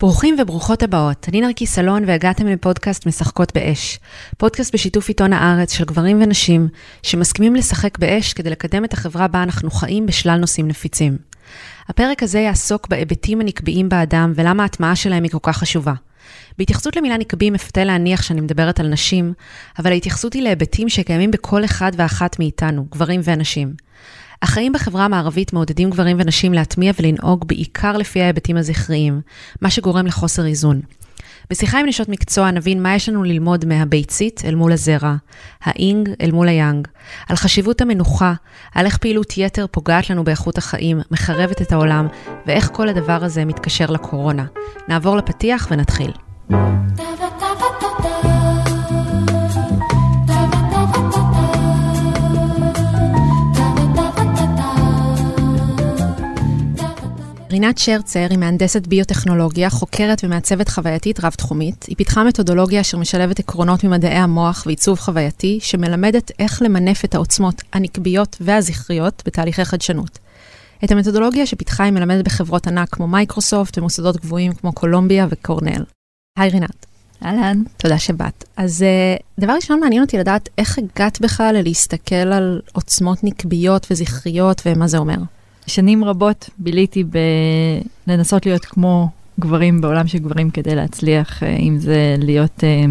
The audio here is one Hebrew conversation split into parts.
ברוכים וברוכות הבאות, אני נרקי סלון והגעתם לפודקאסט משחקות באש. פודקאסט בשיתוף עיתון הארץ של גברים ונשים שמסכימים לשחק באש כדי לקדם את החברה בה אנחנו חיים בשלל נושאים נפיצים. הפרק הזה יעסוק בהיבטים הנקביים באדם ולמה ההטמעה שלהם היא כל כך חשובה. בהתייחסות למילה נקבי מפתה להניח שאני מדברת על נשים, אבל ההתייחסות היא להיבטים שקיימים בכל אחד ואחת מאיתנו, גברים ונשים. החיים בחברה המערבית מעודדים גברים ונשים להטמיע ולנהוג בעיקר לפי ההיבטים הזכריים, מה שגורם לחוסר איזון. בשיחה עם נשות מקצוע נבין מה יש לנו ללמוד מהביצית אל מול הזרע, האינג אל מול היאנג, על חשיבות המנוחה, על איך פעילות יתר פוגעת לנו באיכות החיים, מחרבת את העולם, ואיך כל הדבר הזה מתקשר לקורונה. נעבור לפתיח ונתחיל. רינת שרצר היא מהנדסת ביוטכנולוגיה, חוקרת ומעצבת חווייתית רב-תחומית. היא פיתחה מתודולוגיה אשר משלבת עקרונות ממדעי המוח ועיצוב חווייתי, שמלמדת איך למנף את העוצמות הנקביות והזכריות בתהליכי חדשנות. את המתודולוגיה שפיתחה היא מלמדת בחברות ענק כמו מייקרוסופט ומוסדות גבוהים כמו קולומביה וקורנל. היי רינת. אהלן. תודה שבאת. אז uh, דבר ראשון מעניין אותי לדעת איך הגעת בכלל ללהסתכל על עוצמות נקביות וזכריות ומה זה אומר. שנים רבות ביליתי בלנסות להיות כמו גברים בעולם של גברים כדי להצליח, אה, אם זה להיות אה,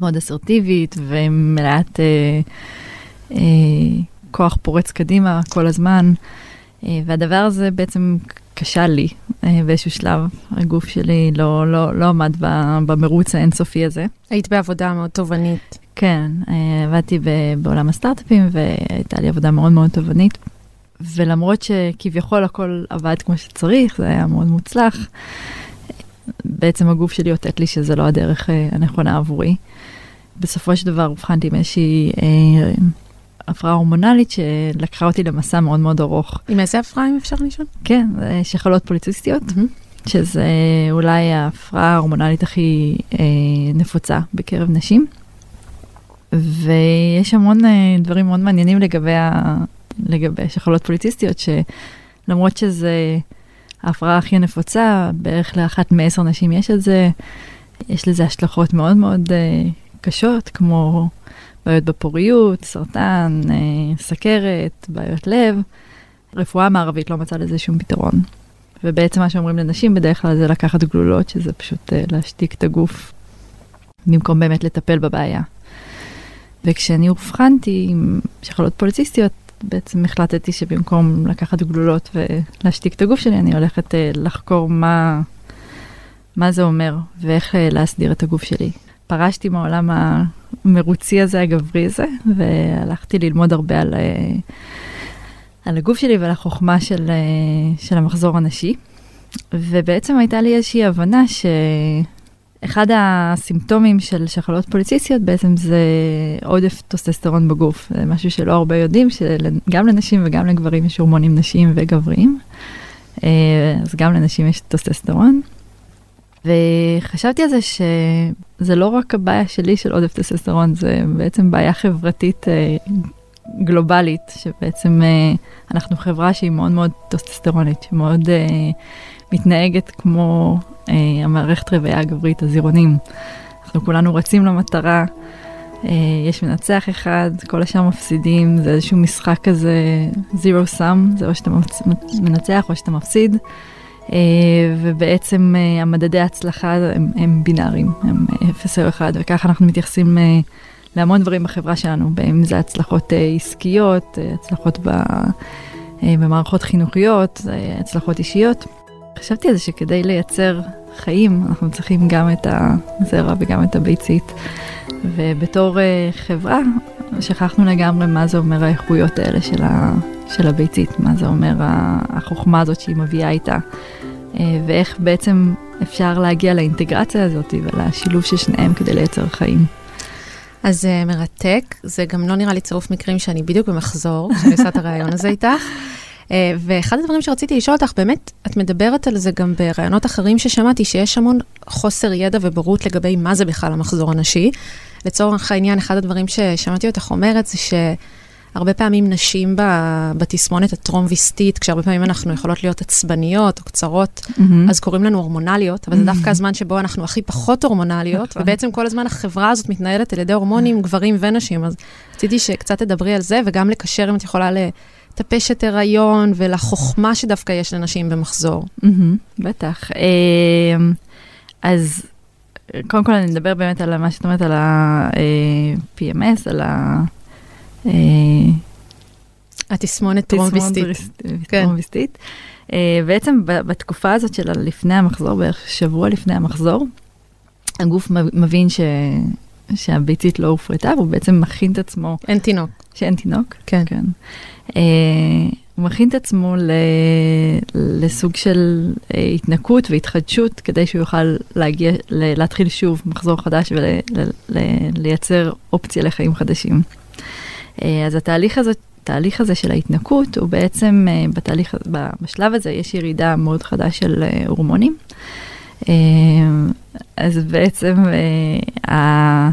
מאוד אסרטיבית ומלאת אה, אה, כוח פורץ קדימה כל הזמן. אה, והדבר הזה בעצם כשל לי אה, באיזשהו שלב. הגוף שלי לא, לא, לא עמד במרוץ האינסופי הזה. היית בעבודה מאוד תובענית. כן, אה, עבדתי בעולם הסטארט-אפים והייתה לי עבודה מאוד מאוד תובענית. ולמרות שכביכול הכל עבד כמו שצריך, זה היה מאוד מוצלח, בעצם הגוף שלי אותת לי שזה לא הדרך אה, הנכונה עבורי. בסופו של דבר אובחנתי עם איזושהי אה, הפרעה הורמונלית שלקחה אותי למסע מאוד מאוד ארוך. עם איזה הפרעה, אם אפשר לשאול? כן, שחלות פוליציסטיות, mm-hmm. שזה אולי ההפרעה ההורמונלית הכי אה, נפוצה בקרב נשים. ויש המון אה, דברים מאוד מעניינים לגבי. לגבי שחלות פוליטיסטיות, שלמרות שזה ההפרעה הכי נפוצה, בערך לאחת מעשר נשים יש את זה, יש לזה השלכות מאוד מאוד uh, קשות, כמו בעיות בפוריות, סרטן, uh, סכרת, בעיות לב. רפואה מערבית לא מצאה לזה שום פתרון. ובעצם מה שאומרים לנשים בדרך כלל זה לקחת גלולות, שזה פשוט uh, להשתיק את הגוף, במקום באמת לטפל בבעיה. וכשאני אובחנתי עם שחלות פוליציסטיות, בעצם החלטתי שבמקום לקחת גלולות ולהשתיק את הגוף שלי, אני הולכת uh, לחקור מה, מה זה אומר ואיך uh, להסדיר את הגוף שלי. פרשתי מהעולם המרוצי הזה, הגברי הזה, והלכתי ללמוד הרבה על, uh, על הגוף שלי ועל החוכמה של, של המחזור הנשי. ובעצם הייתה לי איזושהי הבנה ש... אחד הסימפטומים של שחלות פוליציסטיות בעצם זה עודף טסטוסטרון בגוף. זה משהו שלא הרבה יודעים, שגם לנשים וגם לגברים יש הורמונים נשיים וגבריים. אה, אז גם לנשים יש טסטוסטרון. וחשבתי על זה שזה לא רק הבעיה שלי של עודף טסטוסטרון, זה בעצם בעיה חברתית אה, גלובלית, שבעצם אה, אנחנו חברה שהיא מאוד מאוד טוסטסטרונית, שמאוד מתנהגת כמו אה, המערכת רבייה הגברית, הזירונים. אנחנו כולנו רצים למטרה, אה, יש מנצח אחד, כל השאר מפסידים, זה איזשהו משחק כזה zero sum, זה או שאתה מנצח או שאתה מפסיד. Uh, ובעצם uh, המדדי ההצלחה הם, הם בינאריים, הם 0 או 1, וככה אנחנו מתייחסים uh, להמון דברים בחברה שלנו, אם זה הצלחות uh, עסקיות, uh, הצלחות ב, uh, במערכות חינוכיות, uh, הצלחות אישיות. חשבתי על זה שכדי לייצר חיים, אנחנו צריכים גם את הזרע וגם את הביצית. ובתור uh, חברה, שכחנו לגמרי מה זה אומר האיכויות האלה של, ה, של הביצית, מה זה אומר החוכמה הזאת שהיא מביאה איתה, uh, ואיך בעצם אפשר להגיע לאינטגרציה הזאת ולשילוב של שניהם כדי לייצר חיים. אז זה uh, מרתק, זה גם לא נראה לי צירוף מקרים שאני בדיוק במחזור, כשאני עושה את הרעיון הזה איתך. אה, ואחד הדברים שרציתי לשאול אותך, באמת, את מדברת על זה גם בראיונות אחרים ששמעתי, שיש המון חוסר ידע ובורות לגבי מה זה בכלל המחזור הנשי. לצורך העניין, אחד הדברים ששמעתי אותך אומרת זה הרבה פעמים נשים בתסמונת הטרום-ויסטית, כשהרבה פעמים אנחנו יכולות להיות עצבניות או קצרות, מהמם. אז קוראים לנו הורמונליות, אבל זה דווקא הזמן שבו אנחנו הכי פחות הורמונליות, נכון. ובעצם כל הזמן החברה הזאת מתנהלת על ידי הורמונים, גברים ונשים, אז רציתי שקצת תדברי על זה, וגם לקשר, אם את יכולה, לטפשת הריון ולחוכמה שדווקא יש לנשים במחזור. בטח. אמ, אז קודם כל אני אדבר באמת על מה שאת אומרת, על ה-PMS, על ה... אה, התסמונת טרום-ויסטית. כן. אה, בעצם בתקופה הזאת של לפני המחזור, בערך שבוע לפני המחזור, הגוף מבין ש... שהביצית לא הופרטה, והוא בעצם מכין את עצמו, אין תינוק. שאין תינוק. כן. כן. אה, הוא מכין את עצמו ל... לסוג של אה, התנקות והתחדשות, כדי שהוא יוכל להגיע. להתחיל שוב מחזור חדש ולייצר אופציה לחיים חדשים. אה, אז התהליך הזה, התהליך הזה של ההתנקות, הוא בעצם, אה, בתהליך, בשלב הזה יש ירידה מאוד חדה של אה, הורמונים. אה, אז בעצם אה, ה-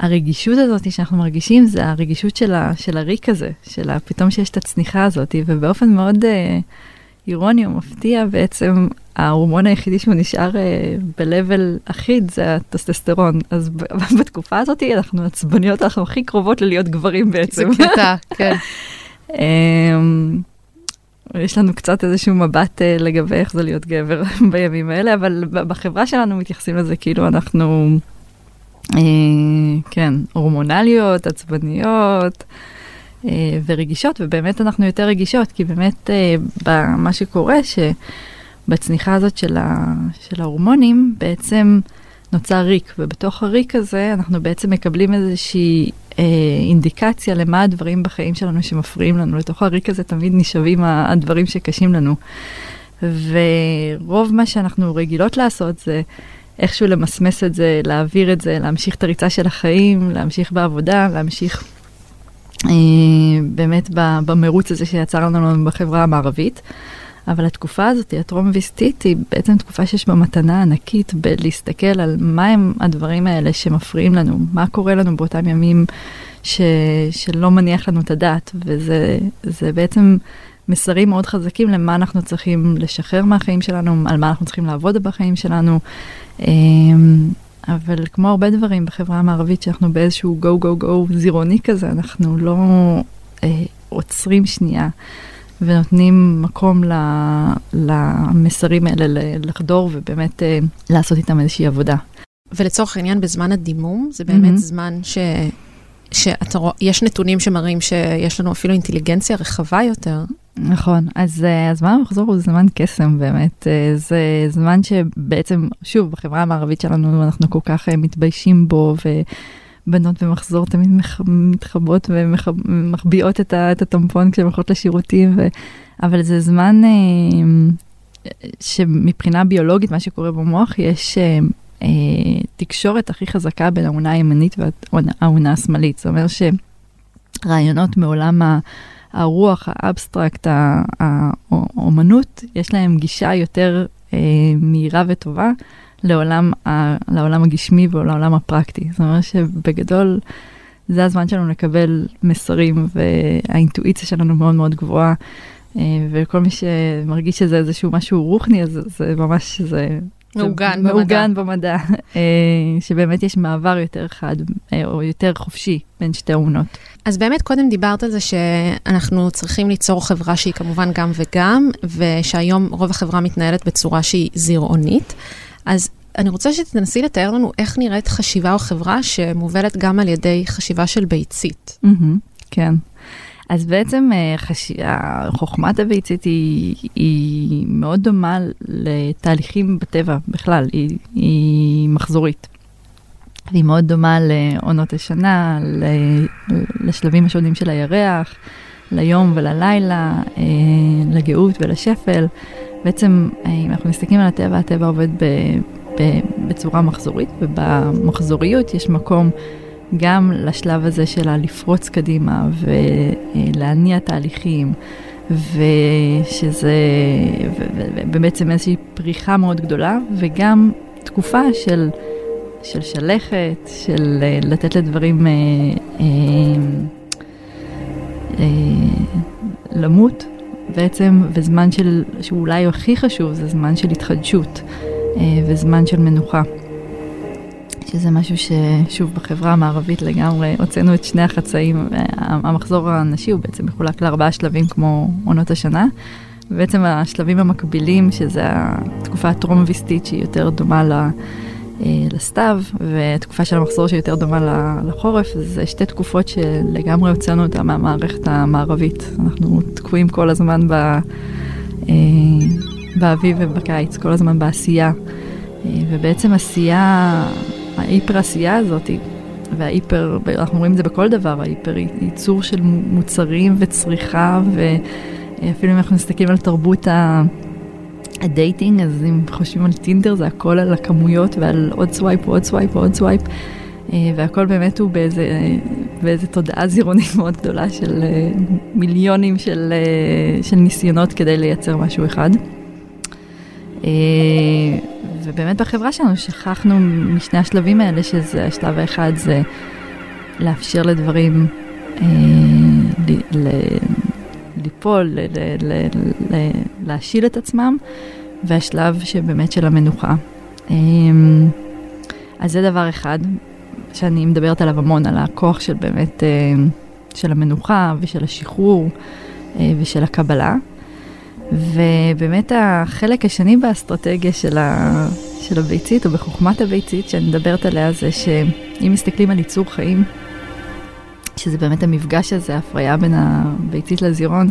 הרגישות הזאת שאנחנו מרגישים זה הרגישות של, ה, של הריק הזה, של פתאום שיש את הצניחה הזאת, ובאופן מאוד אה, אירוני או מפתיע בעצם ההורמון היחידי שהוא נשאר אה, ב-level אחיד זה הטסטסטרון. אז בתקופה הזאת אנחנו עצבניות, אנחנו הכי קרובות ללהיות גברים זה בעצם. קטע, כן. אמ, יש לנו קצת איזשהו מבט אה, לגבי איך זה להיות גבר בימים האלה, אבל בחברה שלנו מתייחסים לזה כאילו אנחנו, כן, הורמונליות, עצבניות אה, ורגישות, ובאמת אנחנו יותר רגישות, כי באמת אה, מה שקורה, שבצניחה הזאת של, ה, של ההורמונים, בעצם נוצר ריק, ובתוך הריק הזה אנחנו בעצם מקבלים איזושהי אה, אינדיקציה למה הדברים בחיים שלנו שמפריעים לנו. לתוך הריק הזה תמיד נשאבים הדברים שקשים לנו. ורוב מה שאנחנו רגילות לעשות זה איכשהו למסמס את זה, להעביר את זה, להמשיך את הריצה של החיים, להמשיך בעבודה, להמשיך אה, באמת במרוץ הזה שיצר לנו בחברה המערבית. אבל התקופה הזאת, הטרום-ויסטית, היא בעצם תקופה שיש בה מתנה ענקית בלהסתכל על מה הם הדברים האלה שמפריעים לנו, מה קורה לנו באותם ימים ש... שלא מניח לנו את הדעת, וזה זה בעצם מסרים מאוד חזקים למה אנחנו צריכים לשחרר מהחיים שלנו, על מה אנחנו צריכים לעבוד בחיים שלנו. אמ, אבל כמו הרבה דברים בחברה המערבית, שאנחנו באיזשהו go go go זירוני כזה, אנחנו לא אה, עוצרים שנייה. ונותנים מקום ל, למסרים האלה לחדור ובאמת אה, לעשות איתם איזושהי עבודה. ולצורך העניין, בזמן הדימום, זה באמת מהמם. זמן ש... שאתה רואה, יש נתונים שמראים שיש לנו אפילו אינטליגנציה רחבה יותר. נכון, אז אה, הזמן המחזור? הוא זמן קסם באמת, אה, זה זמן שבעצם, שוב, בחברה המערבית שלנו אנחנו כל כך אה, מתביישים בו, ובנות במחזור תמיד מח- מתחבאות ומחביאות את, ה- את הטמפון כשהן הולכות לשירותים, ו... אבל זה זמן אה, שמבחינה ביולוגית, מה שקורה במוח, יש אה, אה, תקשורת הכי חזקה בין האונה הימנית והאונה השמאלית, זאת אומרת שרעיונות מעולם ה... הרוח, האבסטרקט, האומנות, יש להם גישה יותר אה, מהירה וטובה לעולם, ה, לעולם הגשמי ולעולם הפרקטי. זאת אומרת שבגדול זה הזמן שלנו לקבל מסרים והאינטואיציה שלנו מאוד מאוד גבוהה. אה, וכל מי שמרגיש שזה איזשהו משהו רוחני, אז זה ממש, זה... מעוגן במדע. מעוגן במדע, אה, שבאמת יש מעבר יותר חד אה, או יותר חופשי בין שתי האומנות. אז באמת, קודם דיברת על זה שאנחנו צריכים ליצור חברה שהיא כמובן גם וגם, ושהיום רוב החברה מתנהלת בצורה שהיא זירעונית. אז אני רוצה שתנסי לתאר לנו איך נראית חשיבה או חברה שמובלת גם על ידי חשיבה של ביצית. מהמם, כן. אז בעצם אה, חש... ה- חוכמת הביצית היא, היא מאוד דומה לתהליכים בטבע בכלל, היא, היא מחזורית. והיא מאוד דומה לעונות השנה, לשלבים השונים של הירח, ליום וללילה, אה, לגאות ולשפל. בעצם, אה, אם אנחנו מסתכלים על הטבע, הטבע עובד ב, בצורה מחזורית, ובמחזוריות יש מקום גם לשלב הזה של הלפרוץ קדימה ולהניע תהליכים, ושזה ובעצם איזושהי פריחה מאוד גדולה, וגם תקופה של, של שלכת, של אה, לתת לדברים אה, אה, אה, למות בעצם, וזמן של, שאולי הכי חשוב, זה זמן של התחדשות אה, וזמן של מנוחה. שזה משהו ששוב בחברה המערבית לגמרי הוצאנו את שני החצאים, המחזור הנשי הוא בעצם מחולק לארבעה שלבים כמו עונות השנה. ובעצם השלבים המקבילים, שזה התקופה הטרום-ויסטית שהיא יותר דומה ל... אה, לסתיו, ותקופה של המחזור שהיא יותר דומה לחורף, זה שתי תקופות שלגמרי הוצאנו אותה מהמערכת המערבית. אנחנו תקועים כל הזמן ב, אה, באביב ובקיץ, כל הזמן בעשייה. אה, ובעצם עשייה, ההיפר עשייה הזאת, וההיפר, אנחנו רואים את זה בכל דבר, ההיפר ייצור של מוצרים וצריכה, ואפילו אם אנחנו מסתכלים על תרבות ה... ה dating, אז אם חושבים על טינדר זה הכל על הכמויות ועל עוד swipe ועוד swipe ועוד swipe. אה, והכל באמת הוא באיזה, באיזה תודעה זרעונית מאוד גדולה של אה, מיליונים של, אה, של ניסיונות כדי לייצר משהו אחד. ובאמת בחברה שלנו שכחנו משני השלבים האלה, שזה השלב האחד זה לאפשר לדברים ליפול, להשיל את עצמם, והשלב שבאמת של המנוחה. אמ, אז זה דבר אחד שאני מדברת עליו המון, על הכוח של באמת, אה, של המנוחה ושל השחרור אה, ושל הקבלה. ובאמת החלק השני באסטרטגיה של, ה, של הביצית, או בחוכמת הביצית, שאני מדברת עליה, זה שאם מסתכלים על ייצור חיים, שזה באמת המפגש הזה, ההפריה בין הביצית לזירון.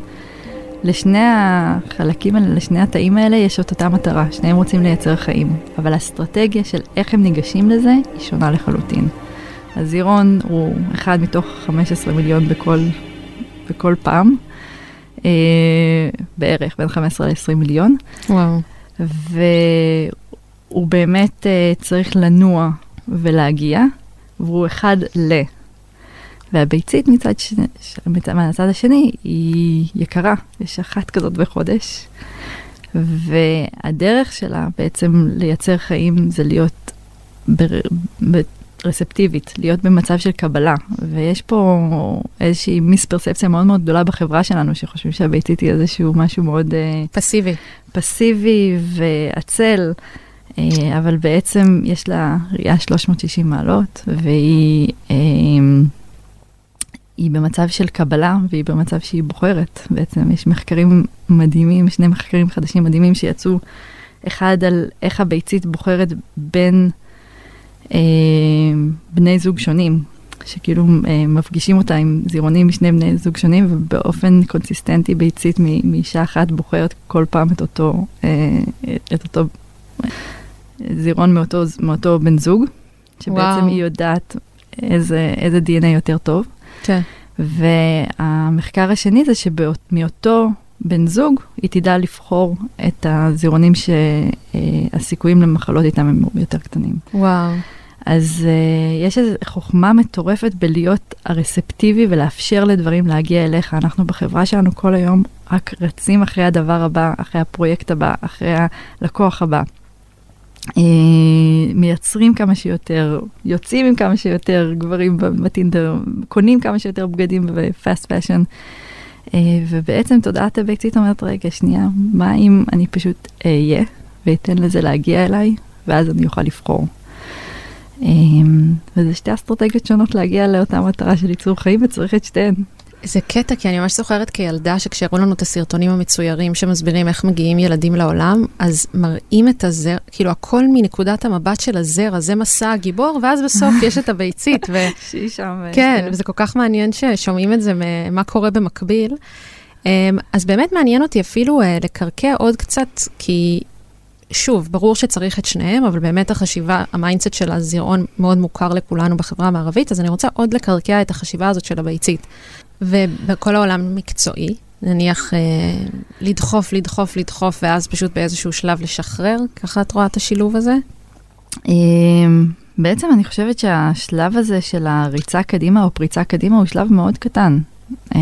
לשני החלקים האלה, לשני התאים האלה, יש את אותה מטרה, שניהם רוצים לייצר חיים, אבל האסטרטגיה של איך הם ניגשים לזה היא שונה לחלוטין. הזירון הוא אחד מתוך 15 מיליון בכל, בכל פעם, אה, בערך בין 15 ל-20 מיליון. וואו. והוא באמת אה, צריך לנוע ולהגיע, והוא אחד ל... והביצית מצד, ש... מהצד השני היא יקרה, יש אחת כזאת בחודש. והדרך שלה בעצם לייצר חיים זה להיות בר... רספטיבית, להיות במצב של קבלה. ויש פה איזושהי מיספרספציה מאוד מאוד גדולה בחברה שלנו, שחושבים שהביצית היא איזשהו משהו מאוד... אה, פסיבי. פסיבי ועצל. אה, אבל בעצם יש לה ראייה 360 מעלות, והיא אה, היא במצב של קבלה והיא במצב שהיא בוחרת. בעצם יש מחקרים מדהימים, שני מחקרים חדשים מדהימים שיצאו, אחד על איך הביצית בוחרת בין אה, בני זוג שונים, שכאילו אה, מפגישים אותה עם זירונים משני בני זוג שונים, ובאופן קונסיסטנטי ביצית מאישה אחת בוחרת כל פעם את אותו, אה, את אותו זירון מאותו, מאותו בן זוג, שבעצם וואו. היא יודעת איזה, איזה DNA יותר טוב. כן. והמחקר השני זה שמאותו בן זוג, היא תדע לבחור את הזירונים שהסיכויים למחלות איתם הם יותר קטנים. וואו. אז uh, יש איזו חוכמה מטורפת בלהיות הרספטיבי ולאפשר לדברים להגיע אליך. אנחנו בחברה שלנו כל היום רק רצים אחרי הדבר הבא, אחרי הפרויקט הבא, אחרי הלקוח הבא. אה, מייצרים כמה שיותר, יוצאים עם כמה שיותר גברים בטינדר, קונים כמה שיותר בגדים ב fast fashion. אה, ובעצם תודעת הביצית אומרת, רגע, שנייה, מה אם אני פשוט אהיה ואתן לזה להגיע אליי, ואז אני אוכל לבחור. אה, וזה שתי אסטרטגיות שונות להגיע לאותה מטרה של ייצור חיים, וצריך את שתיהן. זה קטע, כי אני ממש זוכרת כילדה שכשהראו לנו את הסרטונים המצוירים שמסבירים איך מגיעים ילדים לעולם, אז מראים את הזרע, כאילו הכל מנקודת המבט של הזרע, זה מסע הגיבור, ואז בסוף יש את הביצית. ו... שהיא שם. כן, וזה כל כך מעניין ששומעים את זה, מה קורה במקביל. אמ, אז באמת מעניין אותי אפילו אה, לקרקע עוד קצת, כי שוב, ברור שצריך את שניהם, אבל באמת החשיבה, ה mindset של הזרעון מאוד מוכר לכולנו בחברה המערבית, אז אני רוצה עוד לקרקע את החשיבה הזאת של הביצית. ובכל העולם מקצועי, נניח אה, לדחוף, לדחוף, לדחוף, ואז פשוט באיזשהו שלב לשחרר, ככה את רואה את השילוב הזה? אה, בעצם אני חושבת שהשלב הזה של הריצה קדימה או פריצה קדימה הוא שלב מאוד קטן. אה,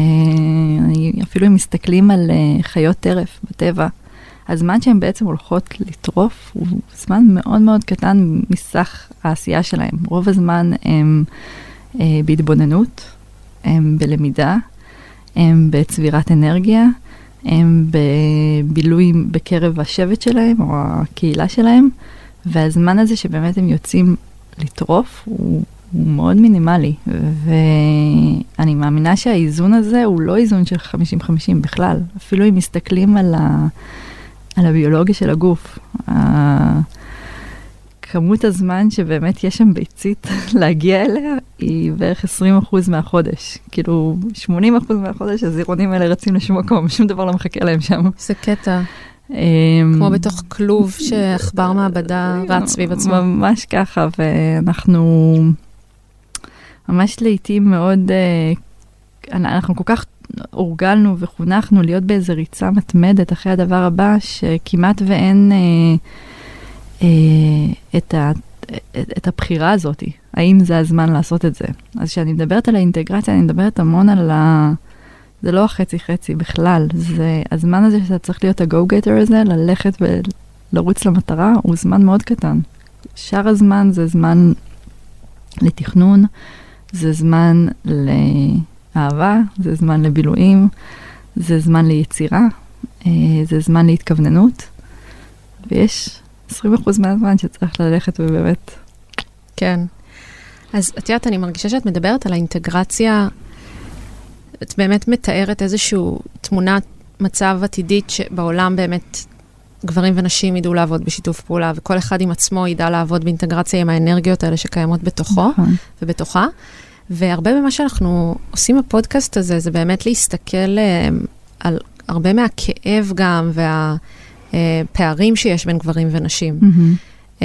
אפילו אם מסתכלים על אה, חיות טרף בטבע, הזמן שהן בעצם הולכות לטרוף הוא זמן מאוד מאוד קטן מסך העשייה שלהן. רוב הזמן הם בהתבוננות, הם בלמידה, הם בצבירת אנרגיה, הם בבילוי בקרב השבט שלהם או הקהילה שלהם, והזמן הזה שבאמת הם יוצאים לטרוף הוא, הוא מאוד מינימלי, ואני מאמינה שהאיזון הזה הוא לא איזון של 50-50 בכלל, אפילו אם מסתכלים על, ה, על הביולוגיה של הגוף. כמות הזמן שבאמת יש שם ביצית להגיע אליה היא בערך 20% מהחודש. כאילו 80% מהחודש הזירונים האלה רצים לשום מקום, שום דבר לא מחכה להם שם. זה קטע. כמו בתוך כלוב שעכבר מעבדה רץ סביב עצמו. ממש ככה, ואנחנו ממש לעיתים מאוד, אה, אנחנו כל כך הורגלנו וחונכנו להיות באיזה ריצה מתמדת אחרי הדבר הבא, שכמעט ואין... אה, את, ה, את הבחירה הזאת, האם זה הזמן לעשות את זה. אז כשאני מדברת על האינטגרציה, אני מדברת המון על ה... זה לא החצי חצי בכלל, זה הזמן הזה שאתה צריך להיות ה-go-getter הזה, ללכת ולרוץ למטרה, הוא זמן מאוד קטן. שאר הזמן זה זמן לתכנון, זה זמן לאהבה, זה זמן לבילויים, זה זמן ליצירה, אה, זה זמן להתכווננות, ויש 20% מהזמן שצריך ללכת ובאמת... כן. אז את יודעת, אני מרגישה שאת מדברת על האינטגרציה, את באמת מתארת איזושהי תמונת מצב עתידית שבעולם באמת גברים ונשים ידעו לעבוד בשיתוף פעולה, וכל אחד עם עצמו ידע לעבוד באינטגרציה עם האנרגיות האלה שקיימות בתוכו נכון. ובתוכה. והרבה ממה שאנחנו עושים בפודקאסט הזה, זה באמת להסתכל אה, על הרבה מהכאב גם, וה... הפערים שיש בין גברים ונשים. Mm-hmm.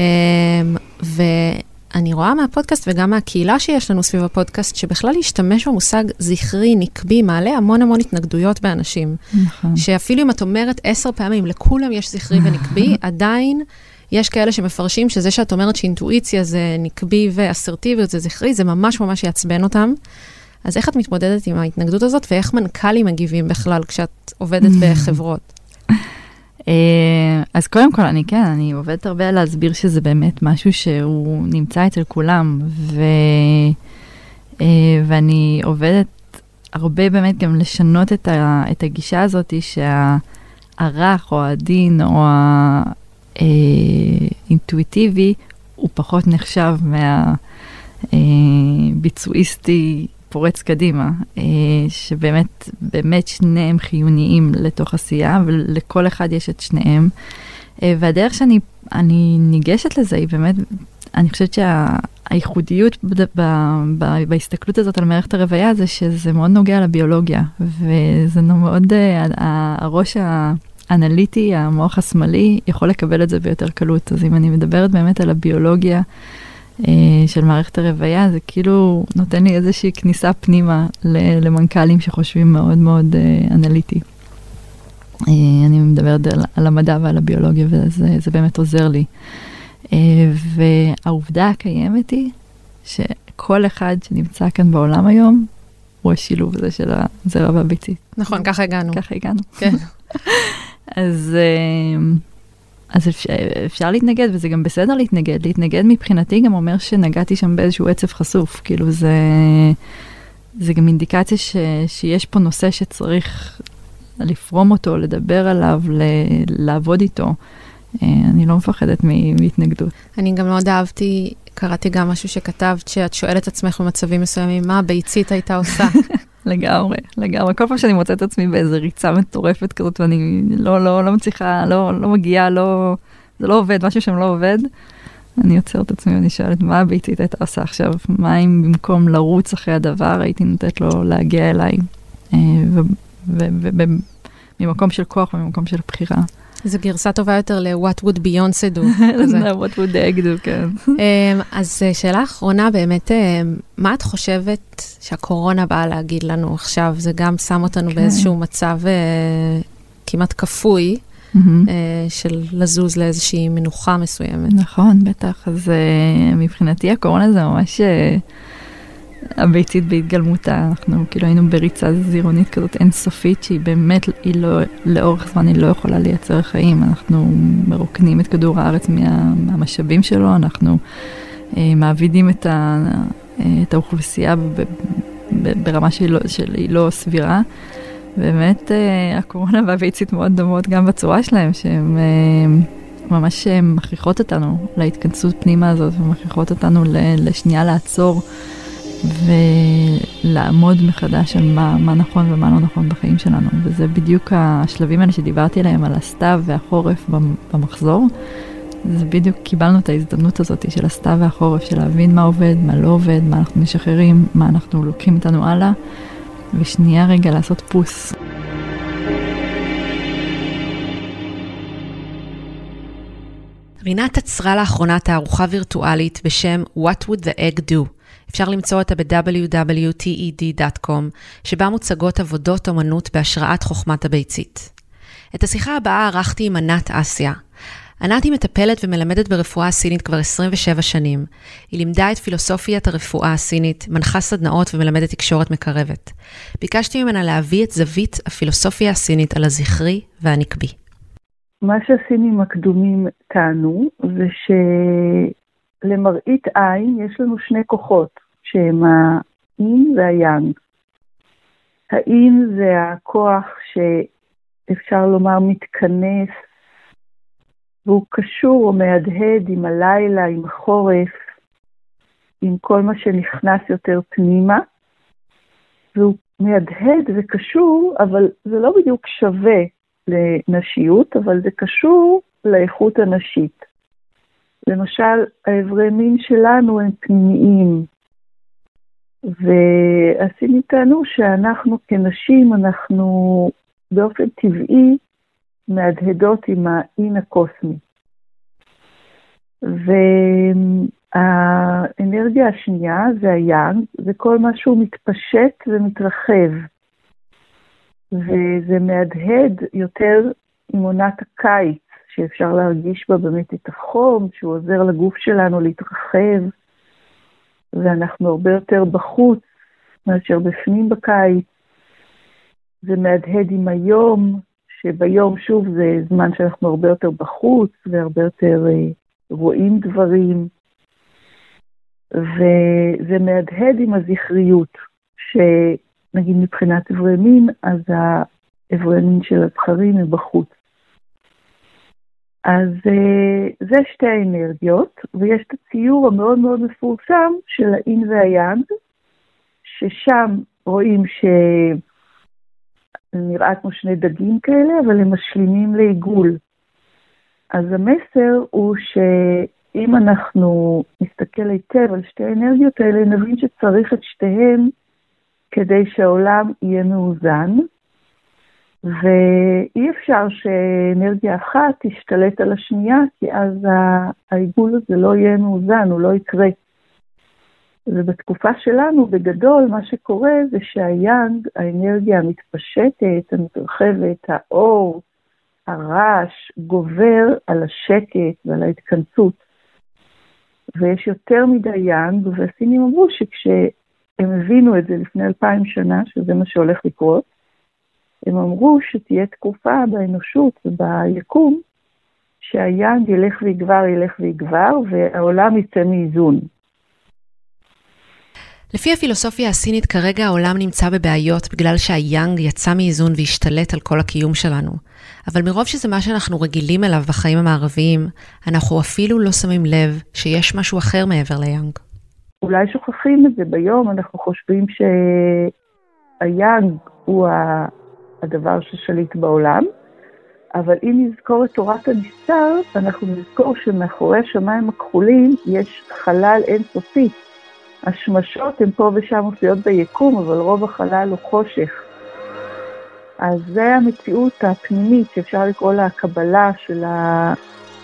ואני רואה מהפודקאסט וגם מהקהילה שיש לנו סביב הפודקאסט, שבכלל להשתמש במושג זכרי, נקבי, מעלה המון המון התנגדויות באנשים. נכון. שאפילו אם את אומרת עשר פעמים, לכולם יש זכרי ונקבי, עדיין... יש כאלה שמפרשים שזה שאת אומרת שאינטואיציה זה נקבי ואסרטיביות זה זכרי, זה ממש ממש יעצבן אותם. אז איך את מתמודדת עם ההתנגדות הזאת, ואיך מנכ"לים מגיבים בכלל כשאת עובדת בחברות? אה, אז קודם כל, אני כן, אני עובדת הרבה על להסביר שזה באמת משהו שהוא נמצא אצל כולם, ו, אה, ואני עובדת הרבה באמת גם לשנות את, ה, את הגישה הזאת שהרך או העדין או האינטואיטיבי אה, הוא פחות נחשב מהביצועיסטי פורץ קדימה, אה, שבאמת, באמת שניהם חיוניים לתוך עשייה, ולכל אחד יש את שניהם. אה, והדרך שאני אני ניגשת לזה היא באמת, אני חושבת שהייחודיות בהסתכלות הזאת על מערכת הרוויה זה שזה מאוד נוגע לביולוגיה, וזה מאוד, אה, הראש האנליטי, המוח השמאלי, יכול לקבל את זה ביותר קלות. אז אם אני מדברת באמת על הביולוגיה, של מערכת הרוויה, זה כאילו נותן לי איזושהי כניסה פנימה למנכ"לים שחושבים מאוד מאוד אה, אנליטי. אה, אני מדברת על, על המדע ועל הביולוגיה, וזה באמת עוזר לי. והעובדה הקיימת היא שכל אחד שנמצא כאן בעולם היום, הוא השילוב הזה של הזרע והביצית. נכון, ככה הגענו. ככה הגענו. כן. אז... אז אפשר, אפשר להתנגד, וזה גם בסדר להתנגד. להתנגד מבחינתי גם אומר שנגעתי שם באיזשהו עצב חשוף. כאילו זה, זה גם אינדיקציה ש, שיש פה נושא שצריך לפרום אותו, לדבר עליו, ל, לעבוד איתו. אה, אני לא מפחדת מהתנגדות. אני גם מאוד אהבתי, קראתי גם משהו שכתבת, שאת שואלת עצמך במצבים מסוימים, מה הביצית הייתה עושה? לגמרי, לגמרי. כל פעם שאני מוצאת את עצמי באיזה ריצה מטורפת כזאת ואני לא, לא, לא מצליחה, לא, לא מגיעה, לא, זה לא עובד, משהו שם לא עובד, אני עוצרת את עצמי ואני שואלת מה הביצית הייתה עושה עכשיו, מה אם במקום לרוץ אחרי הדבר הייתי נותנת לו להגיע אליי, אה, וממקום של כוח וממקום של בחירה. זו גרסה טובה יותר ל-What would Beyoncé do. What would the egg do, כן. אמ, אז אה, שאלה אחרונה באמת, אה, מה את חושבת שהקורונה באה להגיד לנו עכשיו? זה גם שם אותנו כן. באיזשהו מצב אה, כמעט כפוי. של לזוז לאיזושהי מנוחה מסוימת. נכון, בטח. אז מבחינתי הקורונה זה ממש הביצית בהתגלמותה, אנחנו כאילו היינו בריצה זירונית כזאת אינסופית שהיא באמת, היא לא, לאורך זמן היא לא יכולה לייצר חיים, אנחנו מרוקנים את כדור הארץ מה, מהמשאבים שלו, אנחנו אה, מעבידים את, ה, אה, את האוכלוסייה ב, ב, ברמה שהיא לא, שהיא לא סבירה. באמת אה, הקורונה והביצית מאוד דומות גם בצורה שלהם, שהן אה, ממש אה, מכריחות אותנו להתכנסות פנימה הזאת, ומכריחות אותנו לשנייה לעצור ולעמוד מחדש על מה, מה נכון ומה לא נכון בחיים שלנו. וזה בדיוק השלבים האלה שדיברתי עליהם, על הסתיו והחורף במחזור. זה בדיוק קיבלנו את ההזדמנות הזאת של הסתיו והחורף, של להבין מה עובד, מה לא עובד, מה אנחנו משחררים, מה אנחנו לוקחים איתנו הלאה, ושנייה רגע לעשות פוס. רינת עצרה לאחרונה תערוכה וירטואלית בשם What would the egg do? אפשר למצוא אותה ב-www.ted.com, שבה מוצגות עבודות אומנות בהשראת חוכמת הביצית. את השיחה הבאה ערכתי עם ענת אסיה. ענת היא מטפלת ומלמדת ברפואה הסינית כבר 27 שנים. היא לימדה את פילוסופיית הרפואה הסינית, מנחה סדנאות ומלמדת תקשורת מקרבת. ביקשתי ממנה להביא את זווית הפילוסופיה הסינית על הזכרי והנקבי. מה שהסינים הקדומים טענו זה שלמראית עין יש לנו שני כוחות, שהם האין והיאנג. האין זה הכוח שאפשר לומר מתכנס והוא קשור או מהדהד עם הלילה, עם החורף, עם כל מה שנכנס יותר פנימה, והוא מהדהד וקשור, אבל זה לא בדיוק שווה לנשיות, אבל זה קשור לאיכות הנשית. למשל, האיברי מין שלנו הם פנימיים, והסינים טענו שאנחנו כנשים, אנחנו באופן טבעי מהדהדות עם האין הקוסמי. והאנרגיה השנייה זה היאנג, זה כל מה שהוא מתפשט ומתרחב. וזה מהדהד יותר עם עונת הקיץ, שאפשר להרגיש בה באמת את החום, שהוא עוזר לגוף שלנו להתרחב, ואנחנו הרבה יותר בחוץ מאשר בפנים בקיץ. זה מהדהד עם היום, שביום, שוב, זה זמן שאנחנו הרבה יותר בחוץ והרבה יותר אה, רואים דברים, וזה מהדהד עם הזכריות, שנגיד מבחינת אברי מין, אז האברי מין של הזכרים הם בחוץ. אז אה, זה שתי האנרגיות, ויש את הציור המאוד מאוד מפורסם של האין והיאנג, ששם רואים ש... נראה כמו שני דגים כאלה, אבל הם משלימים לעיגול. אז המסר הוא שאם אנחנו נסתכל היטב על שתי האנרגיות האלה, נבין שצריך את שתיהן כדי שהעולם יהיה מאוזן, ואי אפשר שאנרגיה אחת תשתלט על השנייה, כי אז העיגול הזה לא יהיה מאוזן, הוא לא יקרה. ובתקופה שלנו, בגדול, מה שקורה זה שהיאנג, האנרגיה המתפשטת, המתרחבת, האור, הרעש, גובר על השקט ועל ההתכנסות. ויש יותר מדי יאנג, והסינים אמרו שכשהם הבינו את זה לפני אלפיים שנה, שזה מה שהולך לקרות, הם אמרו שתהיה תקופה באנושות וביקום שהיאנג ילך ויגבר, ילך ויגבר, והעולם יצא מאיזון. לפי הפילוסופיה הסינית כרגע העולם נמצא בבעיות בגלל שהיאנג יצא מאיזון והשתלט על כל הקיום שלנו. אבל מרוב שזה מה שאנחנו רגילים אליו בחיים המערביים, אנחנו אפילו לא שמים לב שיש משהו אחר מעבר ליאנג. אולי שוכחים את זה ביום, אנחנו חושבים שהיאנג הוא הדבר ששליט בעולם, אבל אם נזכור את תורת הנסתר, אנחנו נזכור שמאחורי השמיים הכחולים יש חלל אינסופי. השמשות הן פה ושם מופיעות ביקום, אבל רוב החלל הוא חושך. אז זה המציאות הפנימית שאפשר לקרוא לה הקבלה של, ה...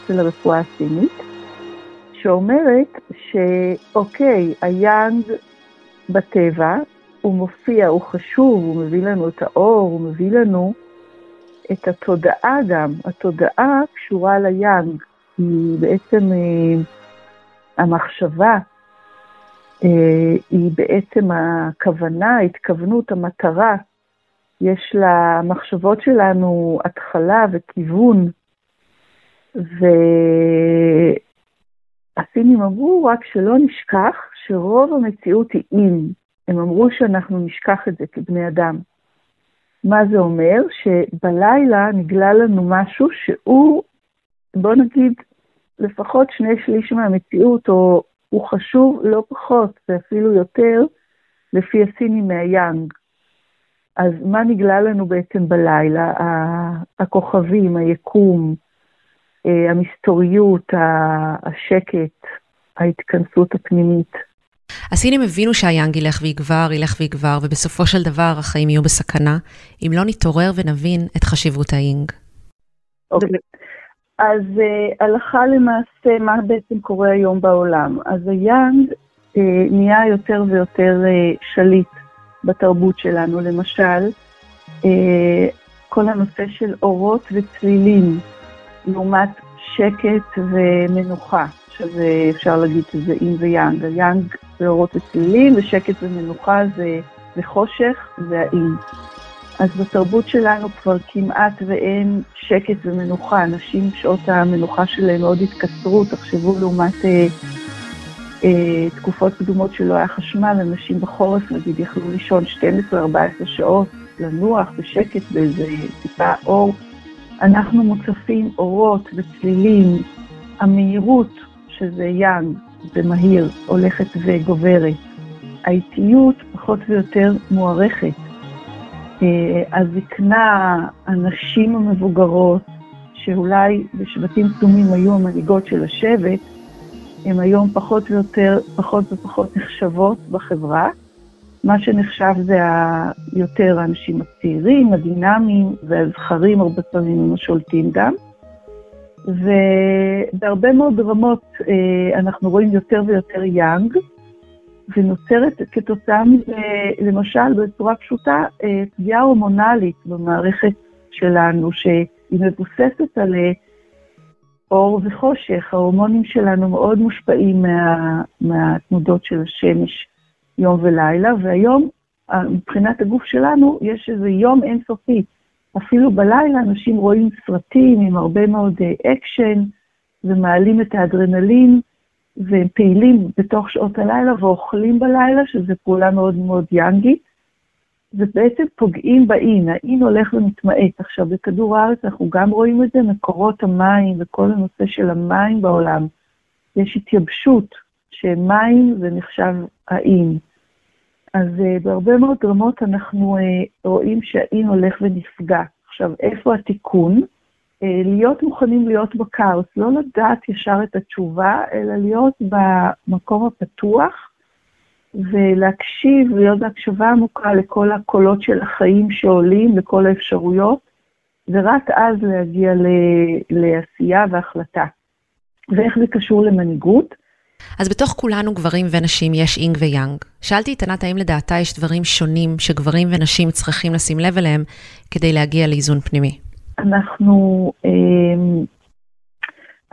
של הרפואה הסינית, שאומרת שאוקיי, היאנג בטבע, הוא מופיע, הוא חשוב, הוא מביא לנו את האור, הוא מביא לנו את התודעה גם. התודעה קשורה ליאנג, היא בעצם אה, המחשבה, אה, היא בעצם הכוונה, ההתכוונות, המטרה. יש למחשבות שלנו התחלה וכיוון, והסינים אמרו רק שלא נשכח שרוב המציאות היא אם. הם אמרו שאנחנו נשכח את זה כבני אדם. מה זה אומר? שבלילה נגלה לנו משהו שהוא, בוא נגיד, לפחות שני שליש מהמציאות, או הוא חשוב לא פחות ואפילו יותר, לפי הסינים מהיאנג. אז מה נגלה לנו בעצם בלילה? הכוכבים, היקום, אה, המסתוריות, השקט, ההתכנסות הפנימית. הסינים הבינו שהיאנג ילך ויגבר, ילך ויגבר, ובסופו של דבר החיים יהיו בסכנה, אם לא נתעורר ונבין את חשיבות היאנג. אוקיי. אז uh, הלכה למעשה, מה בעצם קורה היום בעולם? אז היאנג uh, נהיה יותר ויותר uh, שליט בתרבות שלנו. למשל, כל הנושא של אורות וצלילים, לעומת שקט ומנוחה, שזה אפשר להגיד שזה אינג ויאנג. היאנג זה אורות וצלילים, ושקט ומנוחה זה, זה חושך, זה האינג. אז בתרבות שלנו כבר כמעט ואין שקט ומנוחה. אנשים, שעות המנוחה שלהם מאוד התקצרו, תחשבו לעומת אה, אה, תקופות קדומות שלא היה חשמל, אנשים בחורף נגיד יכלו לישון 12-14 שעות, לנוח בשקט באיזה טיפה אור. אנחנו מוצפים אורות וצלילים, המהירות, שזה יאנג, זה מהיר, הולכת וגוברת. האיטיות פחות ויותר מוערכת. אה, הזקנה, הנשים המבוגרות, שאולי בשבטים קדומים היו המנהיגות של השבט, הן היום פחות ויותר, פחות ופחות נחשבות בחברה. מה שנחשב זה יותר האנשים הצעירים, הדינמיים, והזכרים הרבה פעמים הם השולטים גם. ובהרבה מאוד רמות אה, אנחנו רואים יותר ויותר יאנג, ונוצרת כתוצאה מזה, למשל, בצורה פשוטה, אה, פגיעה הורמונלית במערכת שלנו, שהיא מבוססת על אה, אור וחושך. ההורמונים שלנו מאוד מושפעים מה, מהתנודות של השמש יום ולילה, והיום, מבחינת הגוף שלנו, יש איזה יום אינסופי. אפילו בלילה אנשים רואים סרטים עם הרבה מאוד אקשן, ומעלים את האדרנלין, והם פעילים בתוך שעות הלילה ואוכלים בלילה, שזו פעולה מאוד מאוד יאנגית, ובעצם פוגעים באין, האין הולך ומתמעט. עכשיו, בכדור הארץ אנחנו גם רואים את זה, מקורות המים וכל הנושא של המים בעולם. יש התייבשות, שמים זה נחשב האין. אז uh, בהרבה מאוד רמות אנחנו uh, רואים שהאין הולך ונפגע. עכשיו, איפה התיקון? אה, להיות מוכנים להיות בכאוס, לא לדעת ישר את התשובה, אלא להיות במקום הפתוח ולהקשיב, להיות בהקשבה עמוקה לכל הקולות של החיים שעולים, לכל האפשרויות, ורק אז להגיע ל- לעשייה והחלטה. ואיך זה קשור למנהיגות? אז בתוך כולנו, גברים ונשים, יש יין ויאנג. שאלתי את ענת האם לדעתה יש דברים שונים שגברים ונשים צריכים לשים לב אליהם כדי להגיע לאיזון פנימי. אנחנו, אמ,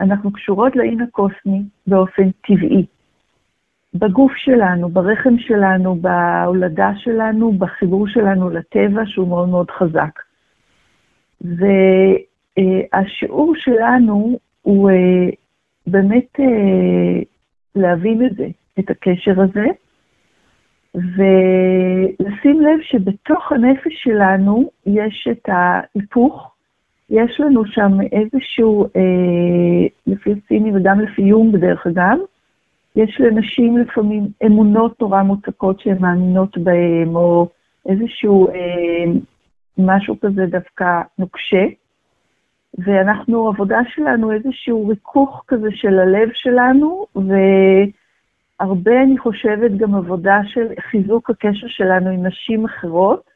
אנחנו קשורות לאין הקוסמי באופן טבעי. בגוף שלנו, ברחם שלנו, בהולדה שלנו, בחיבור שלנו לטבע, שהוא מאוד מאוד חזק. והשיעור שלנו הוא אה, באמת אה, להבין את זה, את הקשר הזה, ולשים לב שבתוך הנפש שלנו יש את ההיפוך יש לנו שם איזשהו, אה, לפי הסיני וגם לפי יום בדרך אגב, יש לנשים לפעמים אמונות נורא מוצקות שהן מאמינות בהן, או איזשהו אה, משהו כזה דווקא נוקשה. ואנחנו, עבודה שלנו, איזשהו ריכוך כזה של הלב שלנו, והרבה, אני חושבת, גם עבודה של חיזוק הקשר שלנו עם נשים אחרות,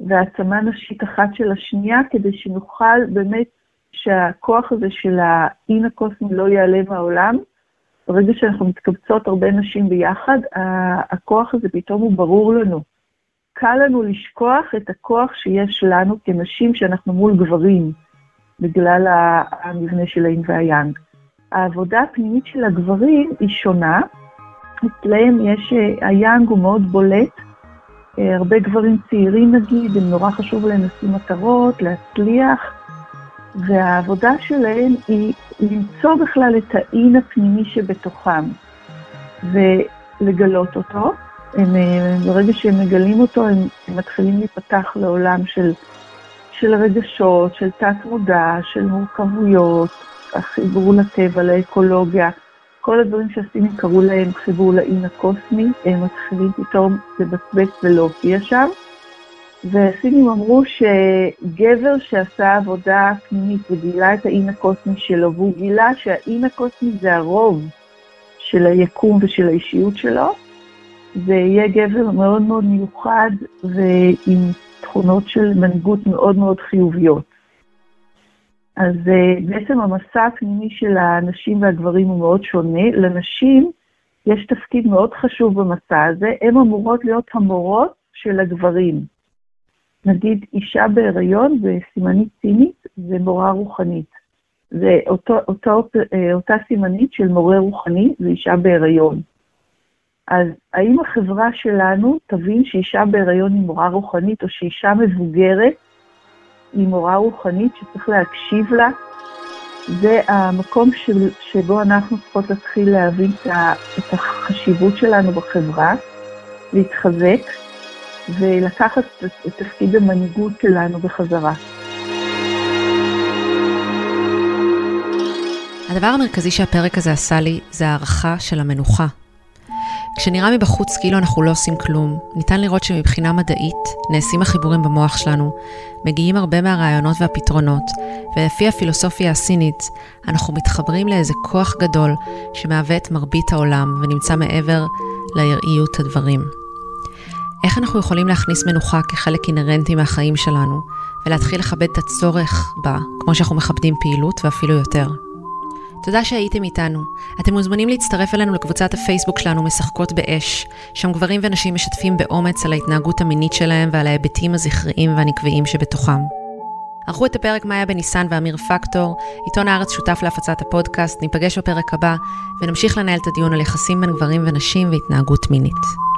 והעצמה נשית אחת של השנייה, כדי שנוכל באמת שהכוח הזה של האין הקוסמי לא ייעלם מהעולם. ברגע שאנחנו מתקבצות הרבה נשים ביחד, הכוח הזה פתאום הוא ברור לנו. קל לנו לשכוח את הכוח שיש לנו כנשים שאנחנו מול גברים, בגלל המבנה של האין והיאנג. העבודה הפנימית של הגברים היא שונה. אצלהם יש, היאנג הוא מאוד בולט, אה, הרבה גברים צעירים נגיד, הם נורא חשוב להם לשים מטרות, להצליח, והעבודה שלהם היא למצוא בכלל את האין הפנימי שבתוכם ולגלות אותו, הם, אה, ברגע שהם מגלים אותו, הם מתחילים להיפתח לעולם של, של רגשות, של תת-מודע, של מורכבויות, החיבור לטבע, לאקולוגיה. כל הדברים שהסינים קראו להם חיבור לאין הקוסמי, הם מתחילים פתאום לבצבץ ולהופיע שם. והסינים אמרו שגבר שעשה עבודה פנימית וגילה את האין הקוסמי שלו, והוא גילה שהאין הקוסמי זה הרוב של היקום ושל האישיות שלו, זה יהיה גבר מאוד מאוד מיוחד ועם תכונות של מנהיגות מאוד מאוד חיוביות. אז uh, בעצם המסע הפנימי של הנשים והגברים הוא מאוד שונה. לנשים יש תפקיד מאוד חשוב במסע הזה, הן אמורות להיות המורות של הגברים. נגיד אישה בהיריון וסימנית צינית זה מורה רוחנית. זה אותו, אותו, אה, אותה סימנית של מורה רוחני זה אישה בהיריון. אז האם החברה שלנו תבין שאישה בהיריון היא מורה רוחנית, או שאישה מבוגרת היא מורה רוחנית שצריך להקשיב לה? זה המקום של, שבו אנחנו צריכות להתחיל להבין את החשיבות שלנו בחברה, להתחזק ולקחת את תפקיד המנהיגות שלנו בחזרה. הדבר המרכזי שהפרק הזה עשה לי זה הערכה של המנוחה. כשנראה מבחוץ כאילו אנחנו לא עושים כלום, ניתן לראות שמבחינה מדעית נעשים החיבורים במוח שלנו, מגיעים הרבה מהרעיונות והפתרונות, ולפי הפילוסופיה הסינית, אנחנו מתחברים לאיזה כוח גדול שמהווה את מרבית העולם ונמצא מעבר ליראיות הדברים. איך אנחנו יכולים להכניס מנוחה כחלק אינהרנטי מהחיים שלנו, ולהתחיל לכבד את הצורך בה, כמו שאנחנו מכבדים פעילות ואפילו יותר. תודה שהייתם איתנו. אתם מוזמנים להצטרף אלינו לקבוצת הפייסבוק שלנו משחקות באש, שם גברים ונשים משתפים באומץ על ההתנהגות המינית שלהם ועל ההיבטים הזכריים והנקביים שבתוכם. ערכו את הפרק מאיה בניסן ואמיר פקטור, עיתון הארץ שותף להפצת הפודקאסט, ניפגש בפרק הבא ונמשיך לנהל את הדיון על יחסים בין גברים ונשים והתנהגות מינית.